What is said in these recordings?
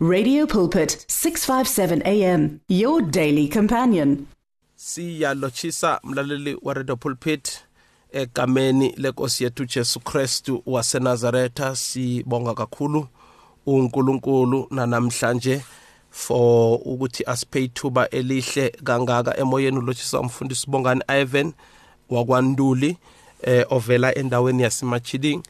Radio Pulpit 657 AM your daily companion. siyalochisa mlaleli wa Radio Pulpit egameni lenkosi yethu Jesu Kristu waseNazaretha sibonga kakhulu uNkulunkulu nanamhlanje for ukuthi asiphe ithuba elihle kangaka. Emoyeni ulochisa umfundisi Bongani Ivan wakwanduli eh ovela endaweni yasemachiding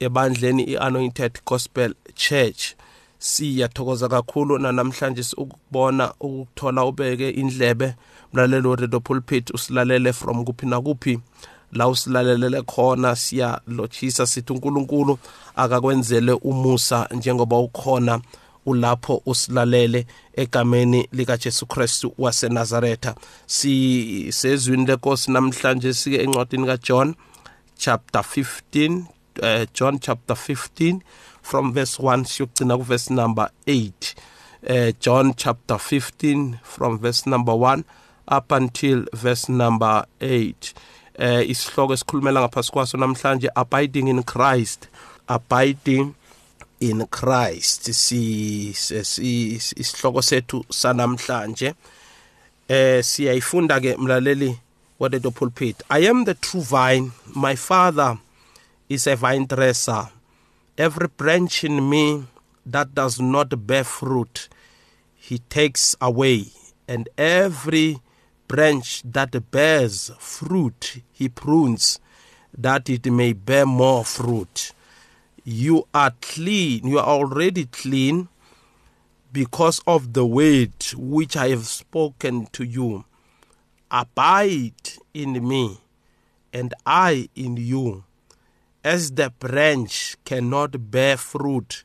ebandleni iAnointed Gospel Church. Siyathokoza kakhulu namhlanje ukubona ukuthola ubeke indlebe. Mlalelo radio pulpit usilalele from kuphi nakuphi la usilalelele khona siyalochisa sithi uNkulunkulu akakwenzele umusa njengoba ukhona ulapho usilalele egameni lika Jesu Kristu waseNazaretha. Si sezwini lenkosi namhlanje sike encwadini kaJohn chapter 15 uh, John chapter 15 from verse 1 siyogcina ku verse number 8 uh, John chapter 15 from verse number 1 up until verse number 8 eh isihloko esikhulumela ngaphasi kwaso namhlanje abiding in Christ abiding in Christ. Si isihloko sethu sanamhlanje. Eh siyayifunda ke mlaleli wa the pulpit I am the true vine. My father is a vine dresser every branch in me that does not bear fruit he takes away. And every branch that bears fruit he prunes that it may bear more fruit. You are clean. You are already clean because of the word which i have spoken to you. Abide in me and i in you as the branch cannot bear fruit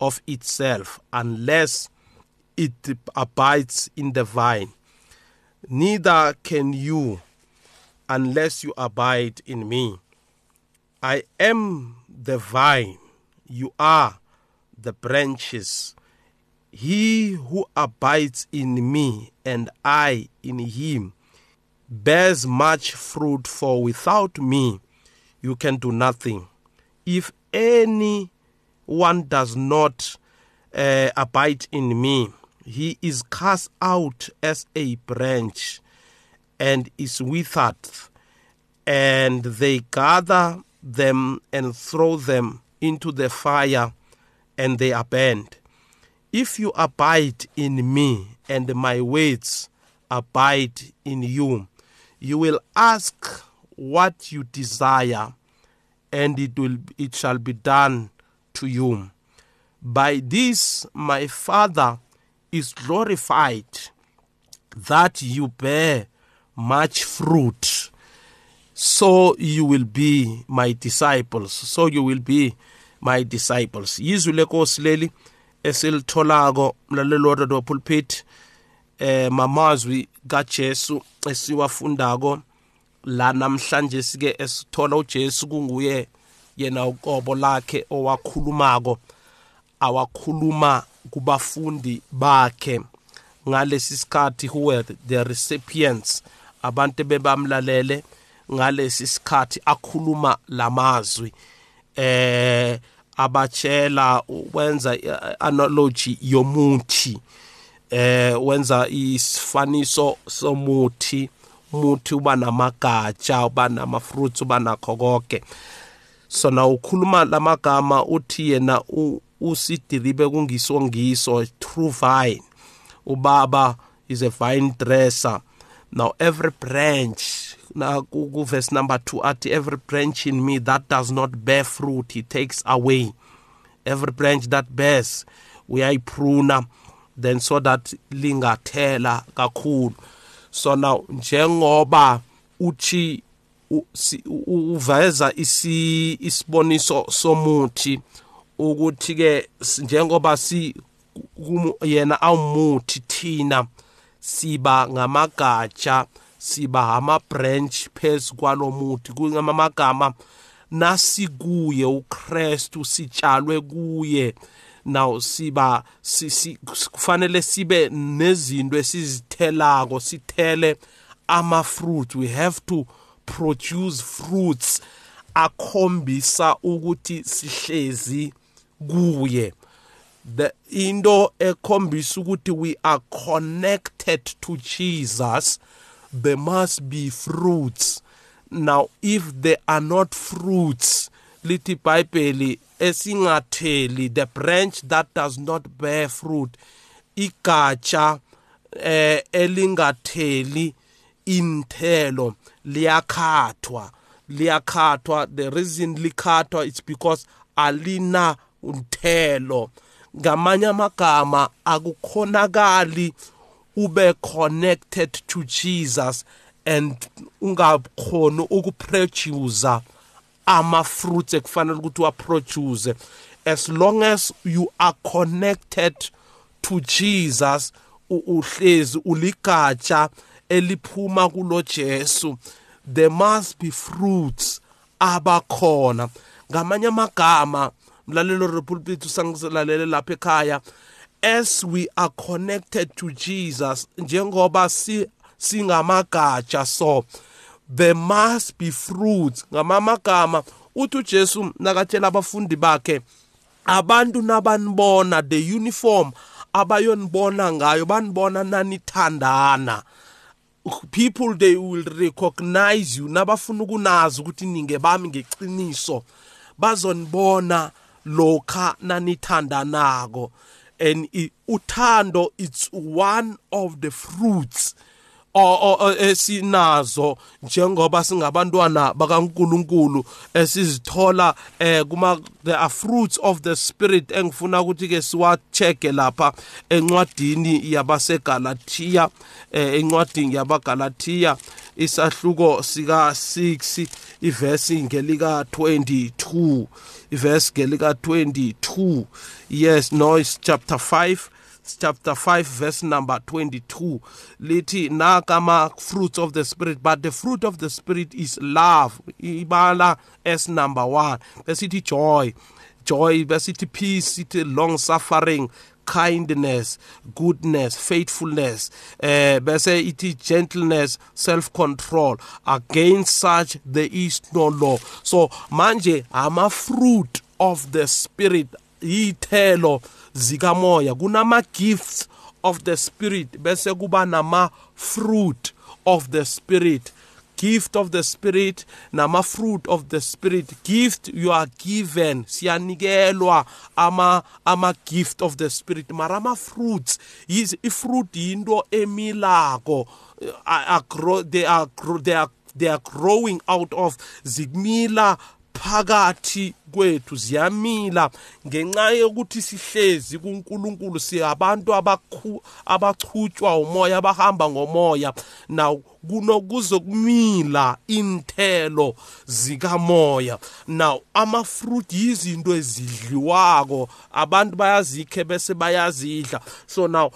of itself unless it abides in the vine neither can you unless you abide in me. I am the vine, you are the branches. He who abides in me and I in him bears much fruit, for without me you can do nothing. If any one does not uh, abide in me, he is cast out as a branch and is withered, and they gather them and throw them into the fire, and they are burned. If you abide in me, and my words abide in you, you will ask what you desire, and it will it shall be done to you. By this my Father is glorified that you bear much fruit. So you will be my disciples. So you will be my disciples. Yizwi lenkosi leli esilitholako mlalelo radio pulpit eh mamazwi kaJesu esiwafundako la namhlanje sike esithola uJesu kunguye yena uqobo lakhe owakhulumako awakhuluma kubafundi bakhe. Ngalesi sikhathi who were the recipients abantu bebamlalele ngalesi sikhathi akhuluma lamazwi eh abatshela wenza analogy yomuthi eh wenza isifaniso somuthi umuthi uba namagatsha uba nama fruits uba nakho konke so na ukhuluma lamagama uthi yena usidiribe kungiso ngiso true vine. Ubaba is a vine dresser. Now every branch na ku verse number 2 athi every branch in me that does not bear fruit he takes away. Every branch that bears uyayipruna then so that lingathela kakhulu. So now njengoba uthi uveza isiboniso somuthi ukuthi ke njengoba si yena awumuthi thina siba ngamagatsha siba ama branch phezu kwalomuthi kungamagama nasikuye uKristu sitshalwe kuye now siba kufanele sibe nezinto esizithelako sithele ama fruit we have to produce fruits akhombisa ukuthi sihlezi kuye. The into ekhombisa ukuthi we are connected to Jesus there must be fruits. Now if there are not fruits lithi iBhayibheli esingatheli the branch that does not bear fruit igatsha eh elingatheli inthelo liyakhathwa. Liyakhathwa the reason likhathwa it's because alina unthelo ngamanye amagama akukhonakali ube connected to Jesus and ungakhona ukuproduce ama fruits ekufanele ukuthi waproduce as long as you are connected to Jesus uhlezi uligatsha eliphuma kulo Jesu there must be fruits abakhona. Ngamanye amagama mlalelo repulpit usangiselalele lapha ekhaya as we are connected to Jesus njengoba si singamagatsha so there must be fruits. Ngamamagama uthi uJesu nakatshela abafundi bakhe abantu nabanibona the uniform abayonibona ngayo banibona nanithandana. People they will recognize you nabafuna ukunazi ukuthi ninge bami ngeqiniso bazonibona lokha nanithandanako. And uthando it's one of the fruits. Esinazo njengoba singabantwana bakaNkuluNkulu esizithola eh kuma are fruits of the spirit engifuna ukuthi ke siwa check lapha encwadini yabaseGalatia eh encwadini yabaGalatia isahluko sika 6 ivesi ngelika 22 ivesi ngelika 22 yes no it's chapter 5 chapter 5 verse number 22 lithi nakama fruits of the spirit but the fruit of the spirit is love. Ibala as number 1 besithi joy. Joy besithi peace sithi long suffering kindness goodness faithfulness. Eh bese ithi gentleness self control against such there is no law. So manje ama fruit of the spirit yithelo zikamoya kunama gifts of the spirit bese kuba nama fruit of the spirit. Gift of the spirit nama fruit of the spirit. Gift you are given siyanikelwa ama ama gift of the spirit. Mara ama fruits is ifruit into emilako. They are they are they are growing out of zimila phakathi kwethu ziyamila. Ngenxa yokuthi sihlezi kuNkulunkulu siyabantu abachutshwa umoya abahamba ngomoya. Now kunokuzokumila inthelo zikamoya. Now ama fruit izinto ezidliwako. Abantu bayazikhe bese bayazidla. So now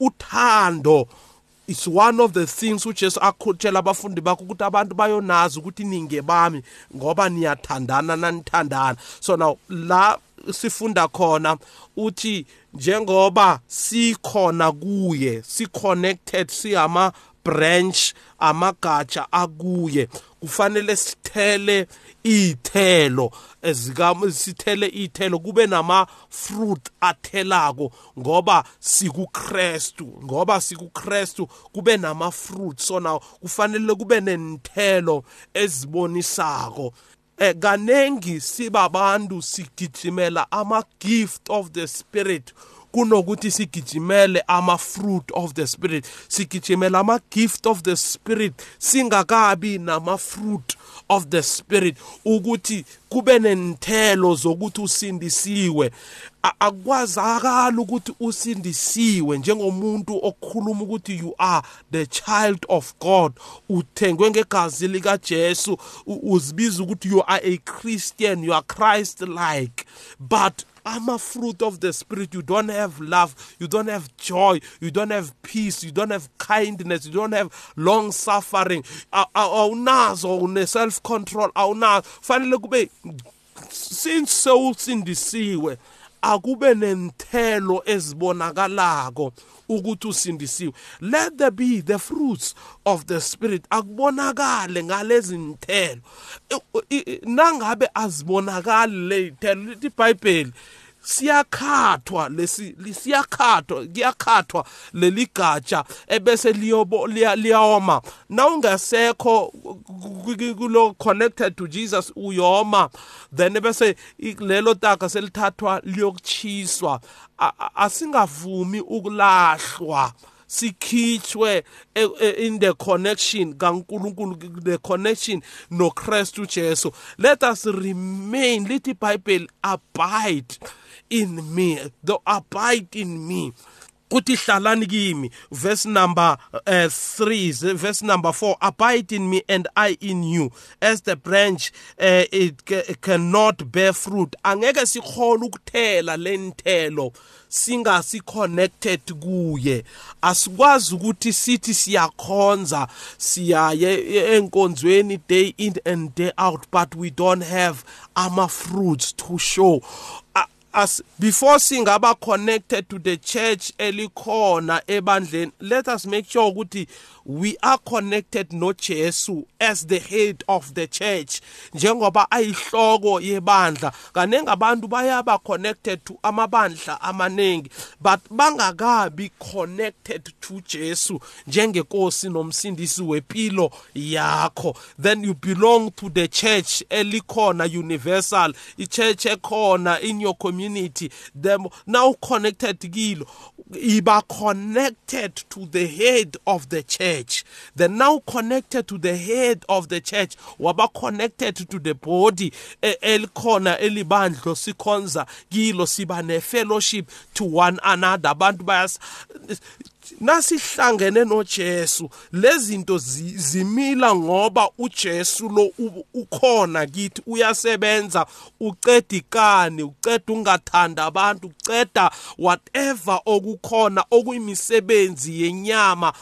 uthando it's one of the things uJesu akhutshela abafundi bakhe ukuthi abantu bayonazi ukuthi ninge bami ngoba niyathandana nanithandana. So now la sifunda khona uthi njengoba sikhona kuye si connected siyama branch amagatsha akuye. Kufanele sithele iy'thelo sithele iy'thelo kube nama-fruit athelako ngoba sikukrestu ngoba sikukrestu kube nama-fruit so now kufanele kube nenthelo ezibonisako. Eh kanengi sibabantu sigijimela ama-gift of the spirit. Kunokuthi sigijimele ama-fruit of the spirit sigijimela ama-gift of the spirit singakabi nama-fruit of the spirit ukuthi kube nenthelo zokuthi usindisiwe. Akwazakala ukuthi usindisiwe njengomuntu okhuluma ukuthi you are the child of God. Uthengwe ngegazi lika Jesu uzibiza ukuthi you are a Christian you are Christ like but ama-fruit of the spirit. You don't have love. You don't have joy. You don't have peace. You don't have kindness. You don't have long suffering. Awunazo une-self control awunazo fanele kube since sewusindisiwe akube nenthelo ezibonakalako ukuthi usindisiwe. Let there be the fruits of the spirit. Akubonakale ngalezi nthelo. Nangabe azibonakali lezithelo lithi iBhayibheli siyakhathwa lesi siyakhathwa kuyakhathwa leli gatsha ebese liyobo liyawoma nawungasekho kulo connected to Jesus uyoma then bese lelo taka selithathwa liyokuchiswa asingavumi ukulahlwa sikhitshwe e, e, in the connection kaNkulunkulu the connection noKristu Jesu. Let us remain lithi iBhayibheli abide. In me the abide in me. Uthi hlalani kimi verse number uh, 3 verse number 4 abide in me and I in you. As the branch uh, it cannot bear fruit. Angeke sikhole ukuthela lenthelo singasi connected kuye. Asikwazi ukuthi sithi siyakhonza siyaye enkonzweni day in and day out but we don't have ama fruits to show. As before singaba connected to the church elikhona ebandleni let us make sure ukuthi we are connected noJesu as the head of the church njengoba ayihloko yebandla. Kanenge abantu bayaba connected to amabandla amaningi but bangakabi connected to Jesu njengenkosi nomsindisi wempilo yakho. Then you belong to the church elikhona universal i church ekhona in your community. Them now connected kilo iba connected to the head of the church. They're now connected to the head of the church. Waba connected to the body. Elikhona elibandlo sikhonza kilo siba ne fellowship to one another. Abantu bayas nasihlangene noJesu. Lezinto zimila ngoba uJesu lo ukhona kithi uyasebenza uceda ikani uceda ungathanda abantu uceda whatever okukhona okuyimisebenzi yenyama.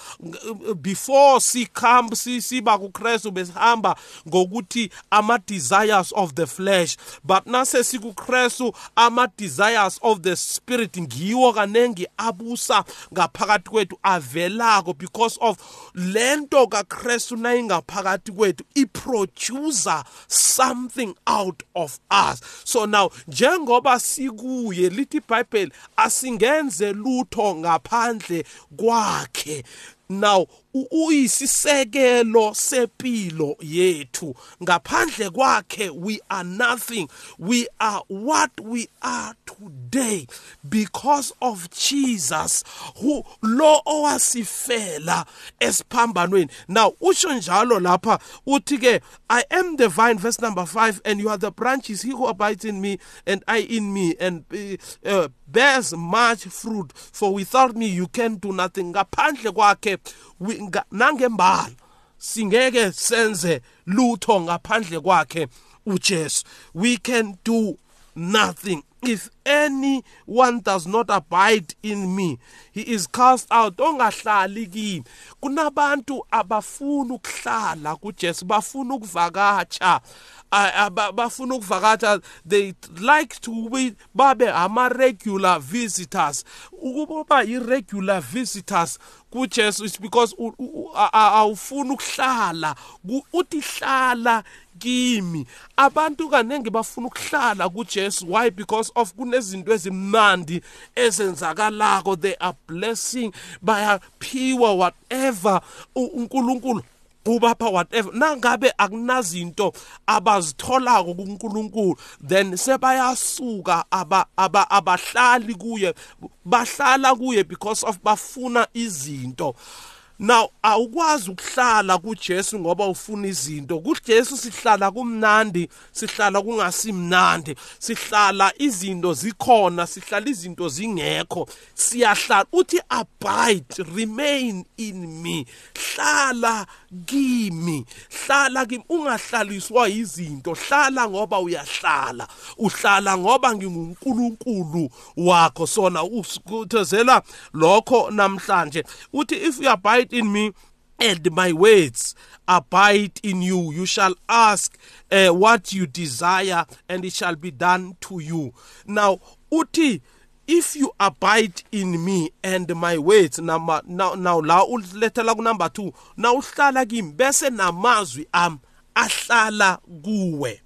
Before sikhamba siba kuKristu besihamba ngokuthi ama desires of the flesh. But nase sikuKristu ama desires of the spirit ngiwo kanengi abusa ngaphakathi kwethu avelako because of lento kaKristu nayingaphakathi kwethu iproducer something out of us. So now njengoba sikuye lithi iBhayibheli asingenze lutho ngaphandle kwakhe. Now uyisisekelo sepilo yethu. Ngaphandle kwakhe we are nothing. We are what we are today because of Jesus who lo owasifela esiphambanweni. Now usho njalo lapha uthi ke i am the vine verse number 5 and you are the branches. He who abides in me and i in me and uh, bears much fruit. For without me you can do nothing. Ngaphandle kwakhe nangembala singeke senze lutho ngaphandle kwakhe uJesu. We can do nothing. If anyone does not abide in me he is cast out. Ongahlali kimi. Kunabantu abafuna ukuhlala kuJesu bafuna ukuvakacha bafuna ukuvakatha they like to be babe ama regular visitors. Ukuba irregular visitors kuJesu is because awufuna ukuhlala uthi hlala kimi. Abantu kanenge bafuna ukuhlala kuJesu. Why? Because of kunezinto ezimnandi ezenzakalako. They are blessing bayaphiwa whatever uNkulunkulu ubapha whatever nangabe akunazinto abazitholako kuNkulunkulu then sebayasuka aba abahlali kuye bahlala kuye because of bafuna izinto. Now awukwazi ukuhlala kuJesu ngoba ufuna izinto. kuJesu sihlala kumnandi sihlala kungasimnandi. Sihlala izinto zikhona sihlala izinto zingekho. Siyahlala uthi abide remain in me. Hlala kimi hlala kimi. Ungahlaliswa izinto hlala ngoba uyahlala. Uhlala ngoba nginguNkulunkulu wakho. Sona ukuthezela lokho namhlanje. Uthi if you abide in me and my words abide in you. You shall ask uh, what you desire and it shall be done to you. Now uthi if you abide in me and my words number now now la ulethela ku number 2 na uhlala kimi bese namazwi am ahlala kuwe.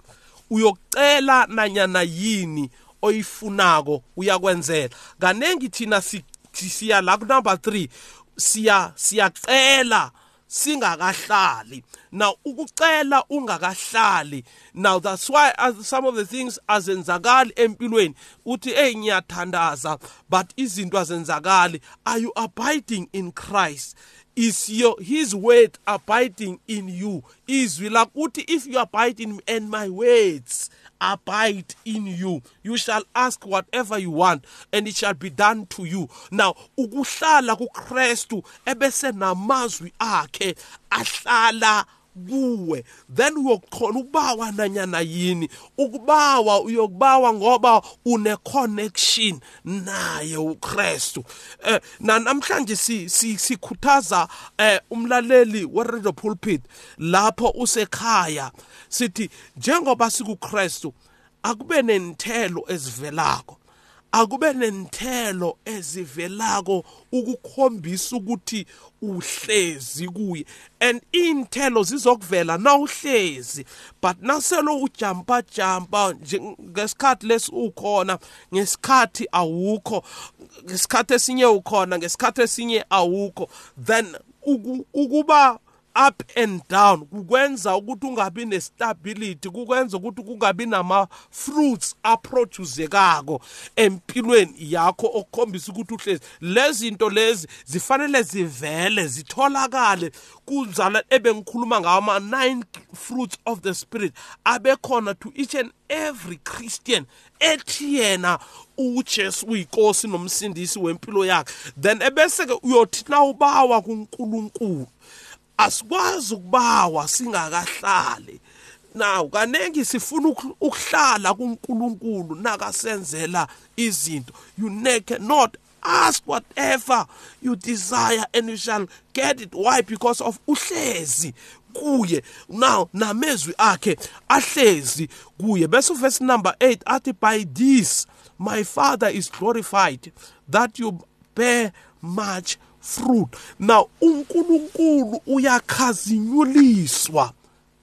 Uyokucela nanyana yini oyifunako uyakwenzela. Kanengi thina si- siya la ku number 3 siya siyacela singakahlali. Now ukucela ungakahlali. Now that's why as some of the things azenzakali empilweni. Uthi hey ngiyathandaza but izinto azenzakali. Are you abiding in Christ? Is your his word abiding in you? Izwi lakuthi if you abide in me and my words abide in you. You shall ask whatever you want and it shall be done to you. Now ukuhlala kuKristu ebese namazwi akhe ahlala kuwe. Then uyokhona ukubawa nanyana yini? Ukubawa uyokubawa ngoba une connection naye uKristu. Eh namhlanje sikhuthaza eh umlaleli we radio pulpit lapho usekhaya. Sithi njengoba sikuKristu akube nenthelo ezivelako. Akube nenthelo ezivelako ukukhombisa ukuthi uhlezi kuye. And inthelo zizokuvela nawuhlezi but naselo ujampa jampa ngesikhathi lesi ukhona ngesikhathi awukho ngesikhathi esinye ukhona ngesikhathi esinye awukho then ukuba up and down. Kukwenza ukuthi ungabi nestability kukwenza ukuthi kungabi nama fruits aproducekako empilweni yakho okukhombisa ukuthi uhlezi. Lezinto lezi zifanele zivele zitholakale kunzala ebengikhuluma ngawo ama nine fruits of the spirit abekhona to each and every christian ethi yena uJesu uyinkosi nomsindisi wempilo yakhe. Then ebese ke uyothi na ubawa kuNkulunkulu asikwazi ukubawa singakahlali. Now kanengi sifuna ukuhlala kuNkulunkulu nakasenzela izinto. You cannot ask whatever you desire and you shall get it. Why? Because of uhlezi kuye. Now namezwi akhe ahlezi kuye. Bese verse number 8 athi by this my father is glorified that you bear much fruit. Now uNkulunkulu uyakhazinyuliswa.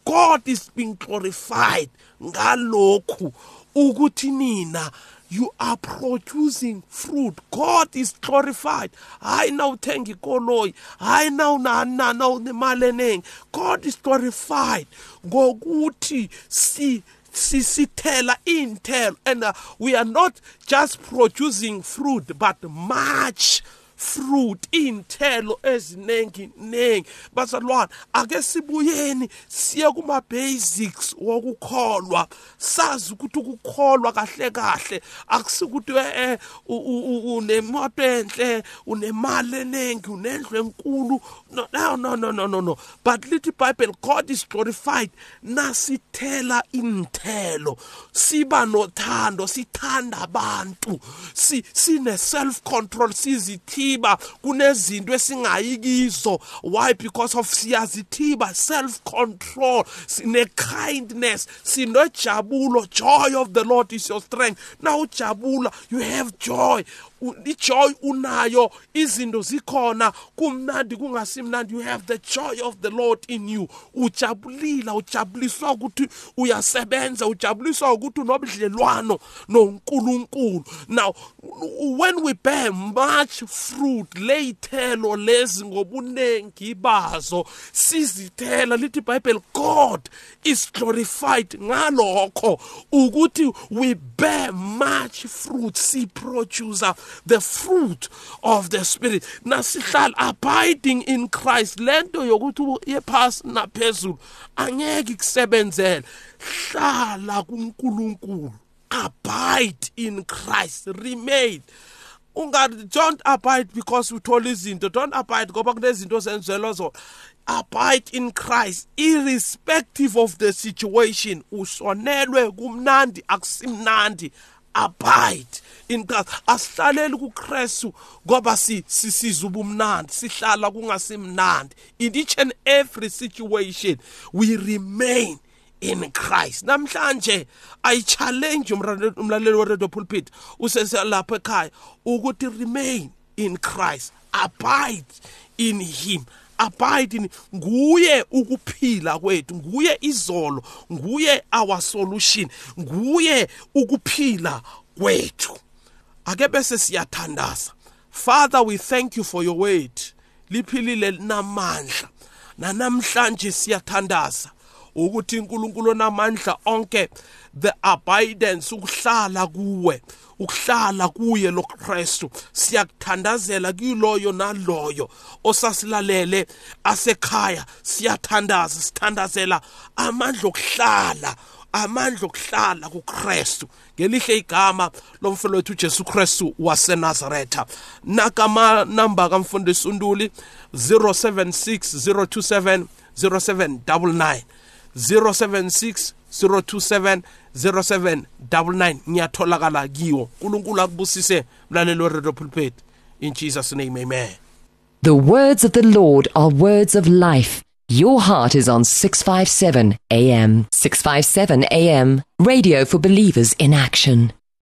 God is being glorified ngalokhu. Ukuthi nina you are producing fruit. God is glorified. Hayi na uthenga ikoloyi hayi na unana na unemali eningi god is glorified ngokuthi si sisithela inthelo and uh, we are not just producing fruit but much fruit inthelo ezinengi nengi. Bazalwane ake sibuyeni siye kuma basics wokukholwa. Sazi ukuthi ukukholwa kahle kahle akusikuthi eh unemoto enhle unemali eningi unendlu enkulu. No no no no no no but lithi bible god is glorified. Nasithela inthelo siba nothando sithanda abantu si sine self control sizithi siyazithiba kunezinto esingayi kizo. Why? Because of siyazithiba self control sine kindness sinojabulo joy of the lord is your strength. Now ujabula you have joy ijoy unayo izinto zikhona kumnandi kungasimnandi you have the joy of the lord in you. Ujabulila ujabuliswa ukuthi uyasebenza ujabuliswa ukuthi unobudlelwano noNkulunkulu. Now when we bear much fruit leyithelo lezi ngobunengi bazo sizithela lithi iBhayibheli God is glorified ngalokho ukuthi we bear much fruit si producer the fruit of the spirit. Nasihlala abiding in Christ. Lento yokuthi yephasi naphezulu angeke ikusebenzele. Hlala kuNkulunkulu. Abide in Christ. Remain. Ungathi don't abide because uthola izinto. Don't abide ngoba kunezinto zenzelwa zona. Abide in Christ. Irrespective of the situation usonelwe kumnandi akusimnandi. Abide. In God asihlaleli kuKristu ngoba sisiza ubumnandi sihlala kungasimnandi. In each and every situation we remain in Christ. Namhlanje i challenge umlaleli we radio pulpit useselapha ekhaya ukuthi remain in Christ abide in him. Abide nguye ukuphila kwethu nguye izolo nguye our solution nguye ukuphila kwethu. Ake bese siyathandaza. Father we thank you for your word. Liphilile linamandla nanamhlanje siyathandaza ukuthi uNkulunkulu onamandla onke the abidance ukuhlala kuwe ukuhlala kuye lo Kristu. Siyakuthandazela kuloyo naloyo osasilalele asekhaya. Siyathandaza sithandazela amandla okuhlala amandla okuhlala kuKristu. Ngelihle igama lomfelo wethu uJesu Kristu waseNazaretha. Nakama number kamfundisi uNduli 076027 0799 076 027 0799 ngiyatholakala kiwo uNkulunkulu akubusise mlaleli weRadio Pulpit in Jesus name amen The words of the Lord are words of life. Your heart is on 657 AM. 657 AM. Radio for believers in action.